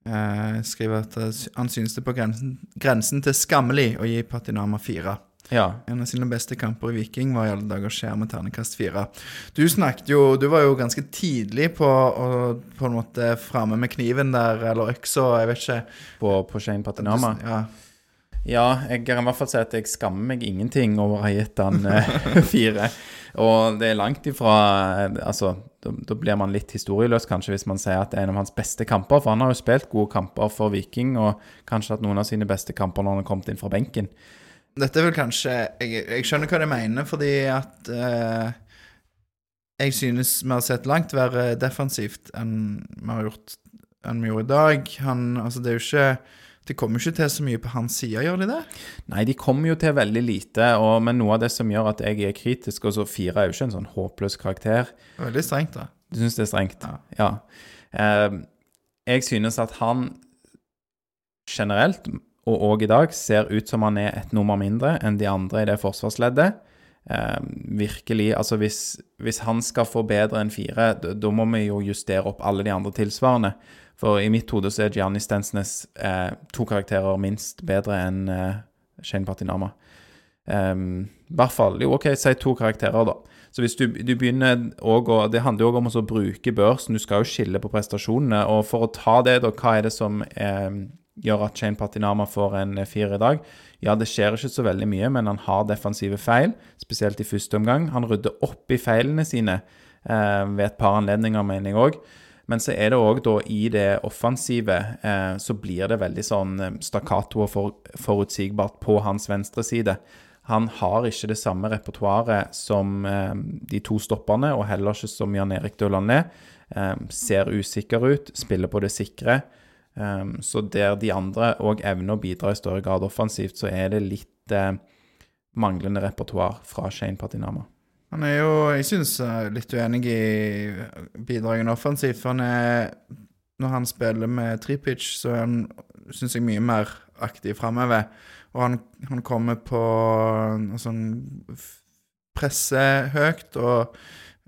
eh, skriver at eh, han synes det er på grensen, grensen til skammelig å gi Patinama fire. Ja, En av sine beste kamper i Viking var i alle dager skjer med ternekast fire. Du snakket jo Du var jo ganske tidlig på å på en måte framme med kniven der, eller øksa, jeg vet ikke. på, på Shane Patinama. Ja. Ja, jeg kan i hvert fall si at jeg skammer meg ingenting over å ha gitt han eh, [LAUGHS] fire. Og det er langt ifra eh, Altså, da, da blir man litt historieløs kanskje hvis man sier at det er en av hans beste kamper. For han har jo spilt gode kamper for Viking, og kanskje hatt noen av sine beste kamper når han har kommet inn fra benken. Dette er vel kanskje Jeg, jeg skjønner hva de mener, fordi at eh, Jeg synes vi har sett langt verre defensivt enn vi har gjort enn vi gjorde i dag. Han, altså det er jo ikke Det kommer ikke til så mye på hans side, gjør de det? Nei, de kommer jo til veldig lite, og, men noe av det som gjør at jeg er kritisk Og så fire er jo ikke en sånn håpløs karakter. Er veldig strengt, da. Du syns det er strengt? Ja. ja. Eh, jeg synes at han generelt, og òg i dag, ser ut som han er et nummer mindre enn de andre i det forsvarsleddet. Eh, virkelig, altså hvis, hvis han skal få bedre enn fire, da må vi jo justere opp alle de andre tilsvarende. For i mitt hode så er Gianni Stensnes eh, to karakterer minst bedre enn eh, Shane Patinama. Um, I hvert fall Jo, OK, si to karakterer, da. Så hvis du, du begynner også, å Det handler jo også om å bruke børsen. Du skal jo skille på prestasjonene. Og for å ta det, da, hva er det som eh, gjør at Shane Patinama får en fire firer i dag? Ja, det skjer ikke så veldig mye, men han har defensive feil, spesielt i første omgang. Han rydder opp i feilene sine eh, ved et par anledninger, mener jeg òg. Men så er det òg da i det offensive eh, så blir det veldig sånn eh, stakkato og for, forutsigbart på hans venstre side. Han har ikke det samme repertoaret som eh, de to stopperne, og heller ikke som Jan Erik Dølandé. Eh, ser usikker ut, spiller på det sikre. Eh, så der de andre òg evner å bidra i større grad offensivt, så er det litt eh, manglende repertoar fra Shane Patinama. Han er jo, jeg synes, eh, litt uenig i bidragene offensivt. For han er Når han spiller med tripitch, så er han, syns jeg, mye mer aktiv framover. Og han, han kommer på sånn Presse høyt og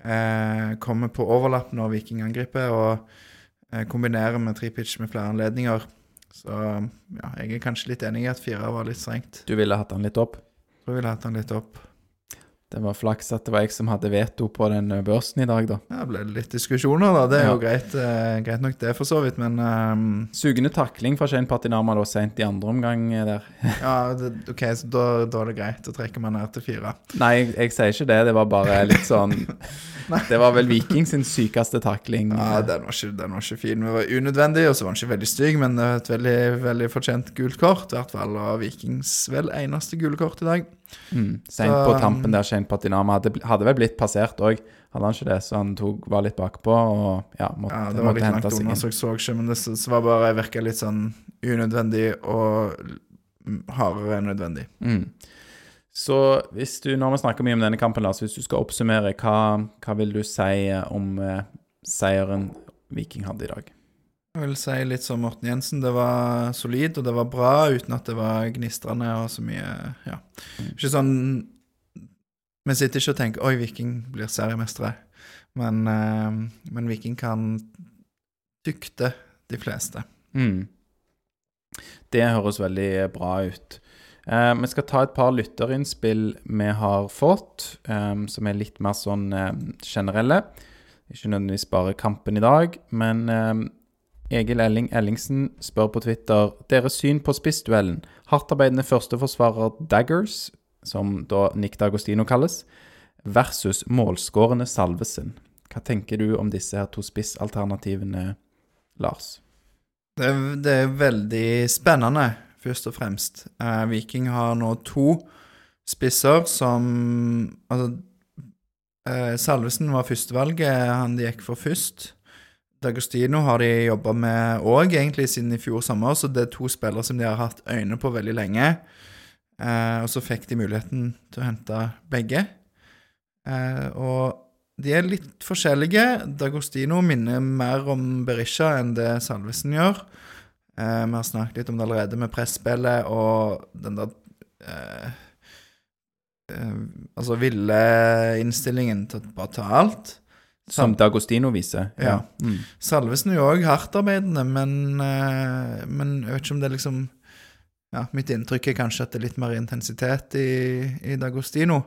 eh, kommer på overlapp når Viking angriper, og eh, kombinerer med tripitch med flere anledninger. Så ja, jeg er kanskje litt enig i at fire var litt strengt. Du ville hatt han litt opp? Jeg ville hatt han litt opp. Det var flaks at det var jeg som hadde veto på den eh, børsen i dag, da. Ja, det ble litt diskusjoner, da. Det er Ja. jo greit, eh, greit nok, det, for så vidt. Men um... Sugende takling fra Shane Patinama da sent i andre omgang eh, der. [LAUGHS] ja, det, OK, så da, da er det greit. Da trekker man ned til fire. Nei, jeg, jeg sier ikke det. Det var bare litt sånn [LAUGHS] Det var vel Viking sin sykeste takling. Ja, den var ikke, den var ikke fin. Den var unødvendig, og så var den ikke veldig stygg, men et veldig, veldig fortjent gult kort. I hvert fall av Vikings vel eneste gule kort i dag. Mm. Sent på tampen der Shane Patinama hadde, hadde vel blitt passert òg, hadde han ikke det? Så han tok, var litt bakpå og ja, måtte, Ja, det var litt langt unna, så jeg så ikke, men det så var bare virka litt sånn unødvendig og hardere enn nødvendig. Mm. Så hvis du, når vi snakker mye om denne kampen, Lars, hvis du skal oppsummere, hva, hva vil du si om eh, seieren Viking hadde i dag? Jeg vil si litt som Morten Jensen, det var solid og det var bra uten at det var gnistrende og så mye Ja. Ikke sånn Vi sitter ikke og tenker 'oi, Viking blir seriemestere', men, eh, men Viking kan tykte de fleste. Mm. Det høres veldig bra ut. Eh, vi skal ta et par lytterinnspill vi har fått, eh, som er litt mer sånn eh, generelle. Ikke nødvendigvis bare kampen i dag, men eh, Egil Elling Ellingsen spør på Twitter deres syn på spissduellen. Hardtarbeidende førsteforsvarer Daggers, som da Nick D'Agostino kalles, versus målskårende Salvesen. Hva tenker du om disse her to spissalternativene, Lars? Det, er- det er veldig spennende, først og fremst. Eh, Viking har nå to spisser som Altså, eh, Salvesen var førstevalget, han de gikk for først. D'Agostino har de jobba med òg, egentlig siden i fjor sommer, så det er to spillere som de har hatt øyne på veldig lenge. Eh, og så fikk de muligheten til å hente begge. Eh, og de er litt forskjellige. D'Agostino minner mer om Berisha enn det Salvesen gjør. Eh, vi har snakket litt om det allerede, med presspillet og den der eh, eh, Altså ville innstillingen til å bare ta alt. Som D'Agostino viser? Ja. Mm. Salvesen er jo òg hardtarbeidende, men, eh, men jeg vet ikke om det er liksom Ja, mitt inntrykk er kanskje at det er litt mer intensitet i, i D'Agostino.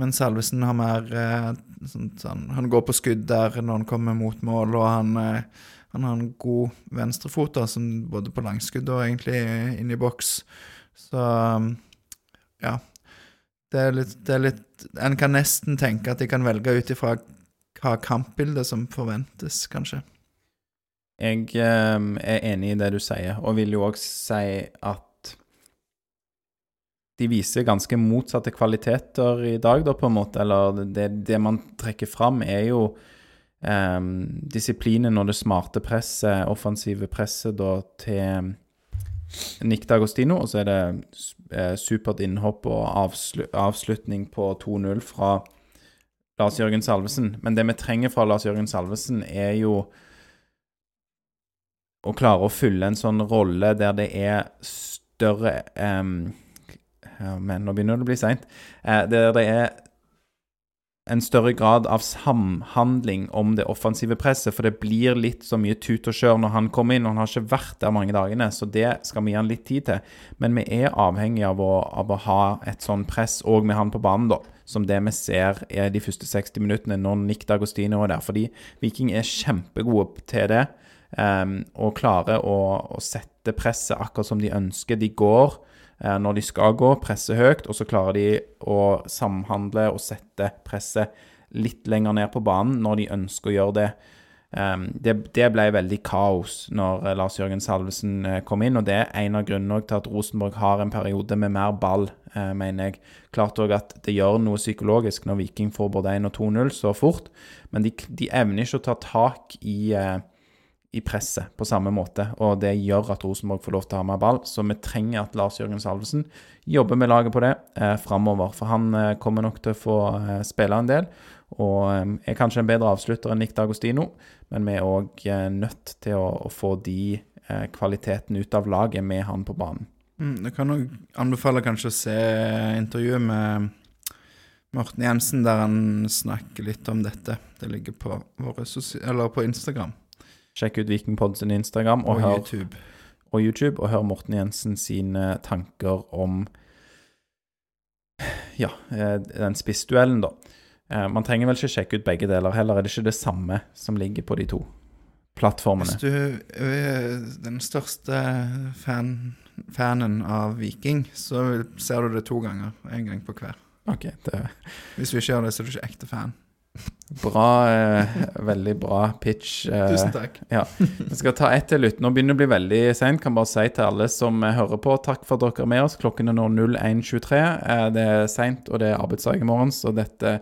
Men Salvesen har mer eh, sånn, sånn, Han går på skudd der når han kommer mot mål, og han, eh, han har en god venstrefot, da, som både på langskudd og egentlig inn i boks. Så ja. Det er litt, det er litt En kan nesten tenke at de kan velge ut ifra hva kampbildet som forventes, kanskje. Jeg eh, er enig i det du sier, og vil jo òg si at de viser ganske motsatte kvaliteter i dag, da, på en måte. Eller det, det man trekker fram, er jo eh, disiplinen og det smarte presset, offensive presset, da, til Nick D'Agostino. Og så er det eh, supert innhopp og avslu avslutning på 2-0 fra Lars Jørgen Salvesen. Men det vi trenger fra Lars Jørgen Salvesen, er jo å klare å fylle en sånn rolle der det er større um, Men nå begynner det å bli seint. Uh, der det er en større grad av samhandling om det offensive presset. For det blir litt så mye tut og kjør når han kommer inn, og han har ikke vært der mange dagene. Så det skal vi gi han litt tid til. Men vi er avhengig av å, av å ha et sånn press òg med han på banen, da. Som det vi ser er de første 60 minuttene når Nick D'Agostino er der. Fordi Viking er kjempegode til det. Um, og klarer å, å, sette presset akkurat som de ønsker. De går når de skal gå, presser høyt, og så klarer de å samhandle og sette presset litt lenger ned på banen når de ønsker å gjøre det. Um, det, det, ble veldig kaos når uh, Lars Jørgen Salvesen uh, kom inn, og det er en av grunnene til at Rosenborg har en periode med mer ball, mener jeg. Klart òg at det gjør noe psykologisk når Viking får både 1 og 2-0 så fort, men de, de, evner ikke å ta tak i i presset på samme måte, og det gjør at Rosenborg får lov til å ha mer ball. Så vi trenger at Lars Jørgen Salvesen jobber med laget på det eh, framover. For han eh, kommer nok til å få eh, spille en del, og eh, er kanskje en bedre avslutter enn Nick D'Agostino. Men vi er òg eh, nødt til å, å få de eh, kvalitetene ut av laget med han på banen. Mm, jeg kan òg anbefale kanskje å se intervjuet med Morten Jensen, der han snakker litt om dette. Det ligger på, på Instagram. Sjekk ut Vikingpod sin Instagram og, og, hør, YouTube. og YouTube, og hør Morten Jensen sine tanker om ja, eh, den spissduellen, da. Eh, man trenger vel ikke sjekke ut begge deler heller. Er det ikke det samme som ligger på de to plattformene? Hvis du er den største fan, fanen av Viking, så ser du det to ganger. En gang på hver. Ok, det... Hvis du ikke gjør det, så er du ikke ekte fan. Bra, eh, veldig bra pitch. Eh, Tusen takk. Ja. Vi skal ta ett til slutt. Nå begynner det å bli veldig seint. Kan bare si til alle som eh, hører på, takk for at dere er med oss. Klokken er nå 01.23. Eh, det er seint, og det er arbeidsdag i morgen, så dette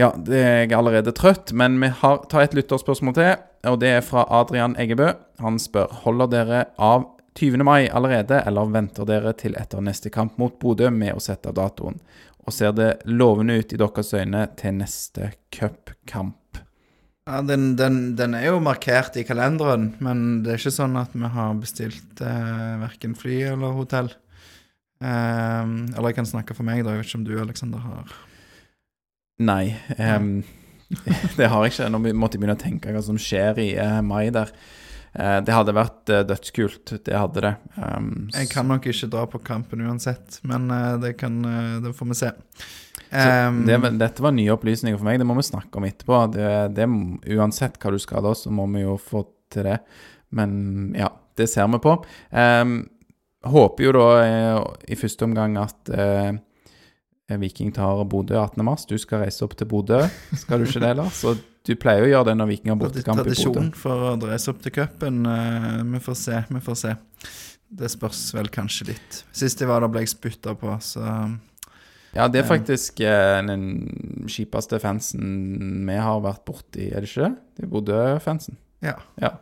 Ja, det er jeg allerede trøtt, men vi har, tar et lytterspørsmål til, og det er fra Adrian Eggebø. Han spør holder dere av 20. mai allerede, eller venter dere til etter neste kamp mot Bodø med å sette av datoen? Og ser det lovende ut i deres øyne til neste cupkamp? Ja, den, den, den, er jo markert i kalenderen, men det er ikke sånn at vi har bestilt eh, verken fly eller hotell. Eh, eller jeg kan snakke for meg, da. Jeg vet ikke om du, Aleksander, har Nei. Um, [LAUGHS] det har jeg ikke. Nå måtte jeg begynne å tenke hva som skjer i uh, mai der. Eh, det hadde vært eh, dødskult. Det hadde det. Um, jeg kan nok ikke dra på kampen uansett, men eh, det, kan, det får vi se. Um, det, dette var nye opplysninger for meg. Det må vi snakke om etterpå. Det, det, uansett hva du skal da, så må vi jo få til det. Men ja, det ser vi på. Um, håper jo da i første omgang at uh, Viking tar Bodø 18.3. Du skal reise opp til Bodø, skal du ikke det, Lars? Så du pleier å gjøre det når Viking har bortekamp i Bodø. Tradisjon for å reise opp til cupen. Uh, vi får se, vi får se. Det spørs vel kanskje litt. Sist jeg var der, ble jeg spytta på, så Ja, det er faktisk uh, den kjipeste fansen vi har vært borti, er det ikke det? Det er Bodø-fansen. Ja. ja.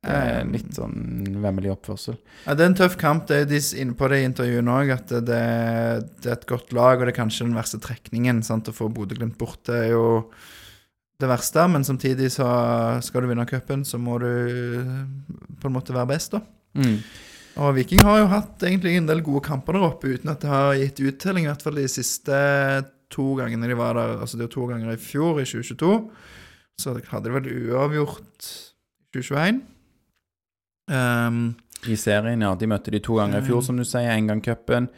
Det er litt sånn vemmelig oppførsel. Ja, Det er en tøff kamp. Det er de inne på det i intervjuet òg, at det, det, er et godt lag, og det er kanskje den verste trekningen. Sant? Å få Bodø-Glimt borte er jo det verste, men samtidig så skal du vinne cupen, så må du på en måte være best, da. Mm. Og Viking har jo hatt egentlig en del gode kamper der oppe, uten at det har gitt uttelling, i hvert fall de siste to gangene de var der. Altså det var to ganger i fjor, i 2022. Så hadde de vel uavgjort 2021. Um, I serien, ja. De møtte de to ganger i fjor, som du sier. En gang cupen,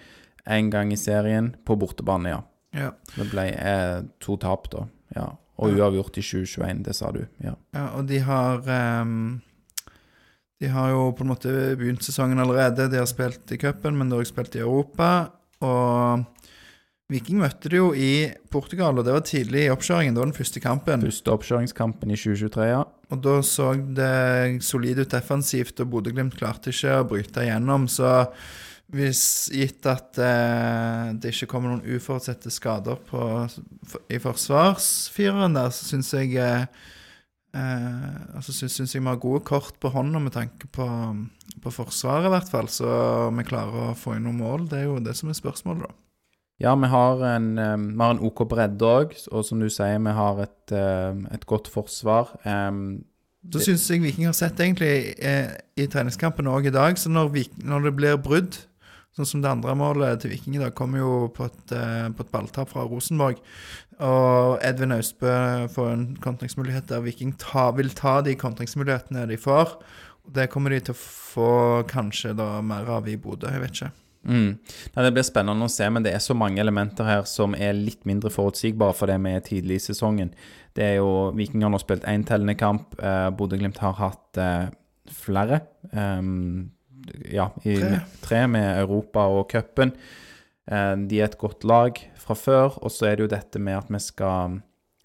en gang i serien. På bortebane, ja. ja. Det ble eh, to tap, da. Ja. Og uavgjort i 2021, det sa du. Ja, ja og de har um, De har jo på en måte begynt sesongen allerede. De har spilt i cupen, men de har også spilt i Europa. Og Viking møtte de jo i Portugal, og det var tidlig i oppkjøringen. Det var den første kampen. Første oppkjøringskampen i 2023, ja. Og da så det solid ut defensivt, og Bodø-Glimt klarte ikke å bryte igjennom. Så Hvis gitt at eh, det ikke kommer noen uforutsette skader på, i forsvarsfireren der, så syns jeg eh, eh, altså synes, synes jeg vi har gode kort på hånda med tanke på, på Forsvaret, i hvert fall. Så vi klarer å få inn noen mål. Det er jo det som er spørsmålet, da. Ja, vi har en, eh, vi har en OK bredde òg, og som du sier, vi har et, eh, et godt forsvar. Um, da syns jeg Viking har sett egentlig eh, i treningskampen òg i dag, så når, Vik- når det blir brudd Sånn som det andre målet til Viking i dag kom jo på et, eh, på et balltap fra Rosenborg. Og Edvin Austbø får en kontringsmulighet der Viking ta, vil ta de kontringsmulighetene de får. Det kommer de til å få kanskje da mer av i Bodø, jeg vet ikke. Mm. Nei, det blir spennende å se, men det er så mange elementer her som er litt mindre forutsigbare fordi vi er tidlig i sesongen. Det er jo, Viking har nå spilt én tellende kamp. Eh, Bodø-Glimt har hatt eh, flere. Ehm, ja, i, Tre. tre med Europa og cupen. Eh, de er et godt lag fra før, og så er det jo dette med at vi skal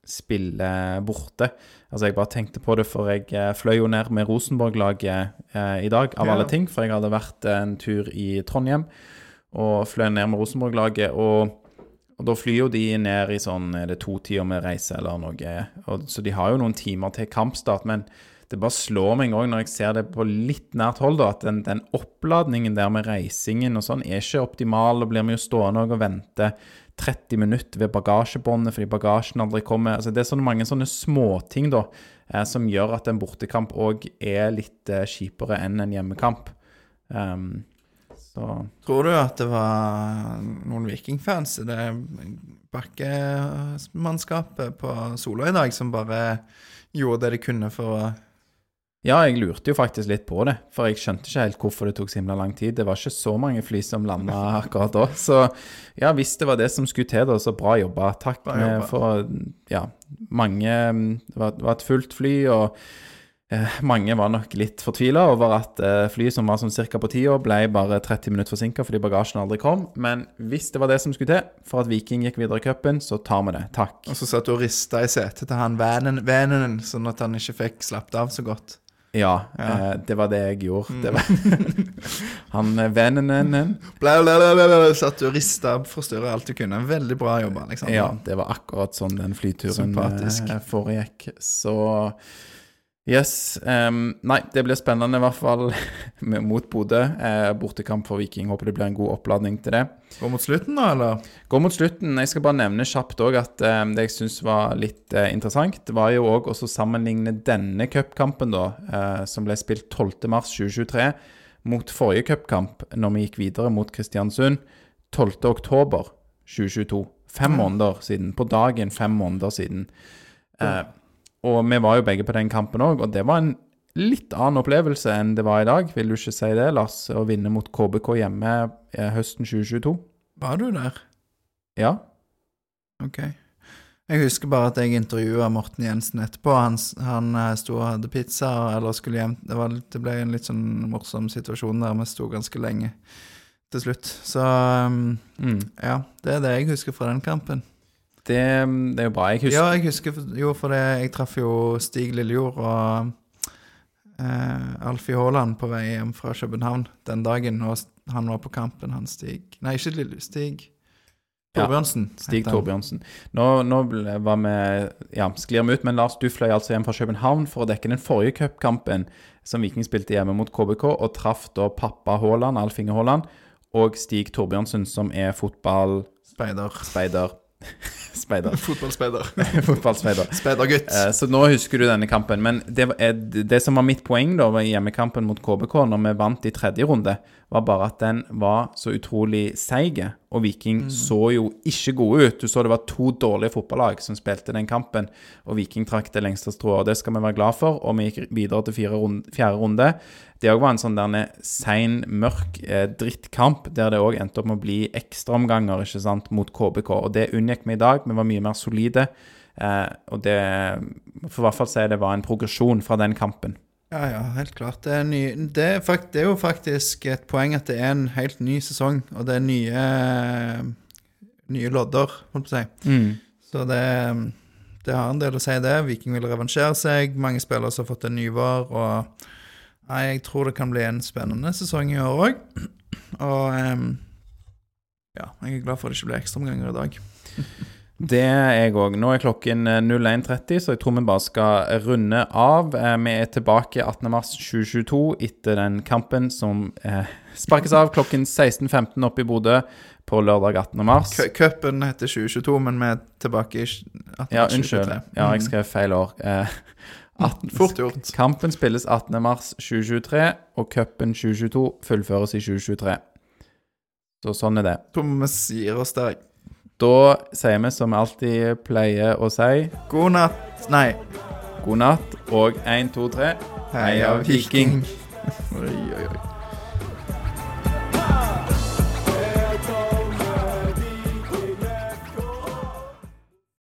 spille borte. Altså, jeg bare tenkte på det, for jeg eh, fløy jo ned med Rosenborg-laget eh, i dag, av Ja. alle ting. For jeg hadde vært en tur i Trondheim og fløy ned med Rosenborg-laget. Og, og da flyr jo de ned i sånn Er det to tider med reise eller noe? Og, så de har jo noen timer til kampstart. Men det bare slår meg òg når jeg ser det på litt nært hold, da, at den, den oppladningen der med reisingen og sånn er ikke optimal. Da blir vi jo stående og vente 30 minutter ved bagasjebåndet fordi bagasjen aldri kommer. Altså, det er så mange sånne småting da, eh, som gjør at en bortekamp òg er litt eh, kjipere enn en hjemmekamp. Um, så Tror du at det var noen Viking-fans i det bakkemannskapet på Solå i dag som bare gjorde det de kunne for å Ja, jeg lurte jo faktisk litt på det, for jeg skjønte ikke helt hvorfor det tok så himla lang tid. Det var ikke så mange fly som landa [LAUGHS] akkurat da. Så ja, hvis det var det som skulle til, da, så bra jobba. Takk Bra jobba. for ja, mange Det var, var et fullt fly, og eh, mange var nok litt fortvila over at eh, flyet som var sånn cirka på tida, ble bare 30 minutter forsinka fordi bagasjen aldri kom. Men hvis det var det som skulle til for at Viking gikk videre i cupen, så tar vi det. Takk. Og så satt du og rista i setet til han vennen sånn at han ikke fikk slappet av så godt. Ja, Ja. Mm. Eh, det var det jeg gjorde. Det var [LAUGHS] Han eh, vennen bla. Satt og rista forstyrra alt du kunne. Veldig bra jobba, liksom. Ja, det var akkurat sånn den flyturen Sympatisk. eh, foregikk. Så yes. Um, nei, det blir spennende i hvert fall [LAUGHS] mot Bodø. Eh, bortekamp for Viking. Håper det blir en god oppladning til det. Går mot slutten, da, eller? Går mot slutten. Jeg skal bare nevne kjapt òg at um, det jeg syns var litt uh, interessant, var jo òg å sammenligne denne cupkampen, da, uh, som ble spilt 12.3.2023, mot forrige cupkamp, når vi gikk videre mot Kristiansund, 12.10.2022. Fem Mm. måneder siden. På dagen fem måneder siden. Eh, og vi var jo begge på den kampen òg, og det var en litt annen opplevelse enn det var i dag. Vil du ikke si det, Lars? Å vinne mot KBK hjemme eh, høsten 2022? Var du der? Ja. Ok. Jeg husker bare at jeg intervjua Morten Jensen etterpå. Han, han eh, sto og hadde pizza, eller skulle hjem det, var, det ble en litt sånn morsom situasjon der vi sto ganske lenge til slutt. Så um, Mm. ja, det er det jeg husker fra den kampen. Det, det er jo bra. Jeg husker Ja, jeg husker jo for det Jeg traff jo Stig Lillejord og eh, Alfie Haaland på vei hjem fra København den dagen, og han var på kampen, han Stig Nei, ikke Lille, Stig Torbjørnsen. Ja, Stig. Torbjørnsen. Nå, nå var vi Ja, sklir vi ut, men Lars, du fløy altså hjem fra København for å dekke den forrige cupkampen som Viking spilte hjemme mot KBK, og traff da pappa Haaland, Alf Inge Haaland, og Stig Torbjørnsen, som er fotballspeider. Speider. [LAUGHS] Speider. Fotballspeider. [LAUGHS] Fotballspeider. Speidergutt. Eh, Så nå husker du denne kampen. Men det, eh, det som var mitt poeng da var hjemmekampen mot KBK, når vi vant i tredje runde, var bare at den var så utrolig seig. Og Viking så jo ikke gode ut. Du så det var to dårlige fotballag som spilte den kampen, og Viking trakk det lengste strået. Det skal vi være glad for. Og vi gikk videre til runde, fjerde runde. Det òg var en sånn der sein, mørk eh, drittkamp, der det òg endte opp med å bli ekstraomganger ikke sant, mot KBK. Og det unngikk vi i dag. Vi var mye mer solide. Eh, og det For i hvert fall si det var en progresjon fra den kampen. Ja, ja, helt klart. Det er, ny, det, er fakt, det er jo faktisk et poeng at det er en helt ny sesong, og det er nye, nye lodder, holdt på å si. Så det, det har en del å si, det. Viking vil revansjere seg. Mange spillere som har fått en ny vår, Og Nei, jeg tror det kan bli en spennende sesong i år òg. Og um, ja, jeg er glad for at det ikke blir ekstraomganger i dag. [LAUGHS] Det er jeg òg. Nå er klokken eh, 01.30, så jeg tror vi bare skal runde av. Eh, Vi er tilbake 18.3.2022 etter den kampen som eh, sparkes av klokken 16.15 oppe i Bodø på lørdag 18.3. Cu- Cupen heter 2022, men vi er tilbake i 1823. Ja, unnskyld. Ja, jeg skrev feil år. Eh, 18, [LAUGHS] Fort gjort. Kampen spilles 18.3.2023, og cupen 2022 fullføres i 2023. Så sånn er det. Vi sier oss der. Da sier vi som vi alltid pleier å si, God natt Nei. god natt og 1, 2, 3. Heia Viking. Oi.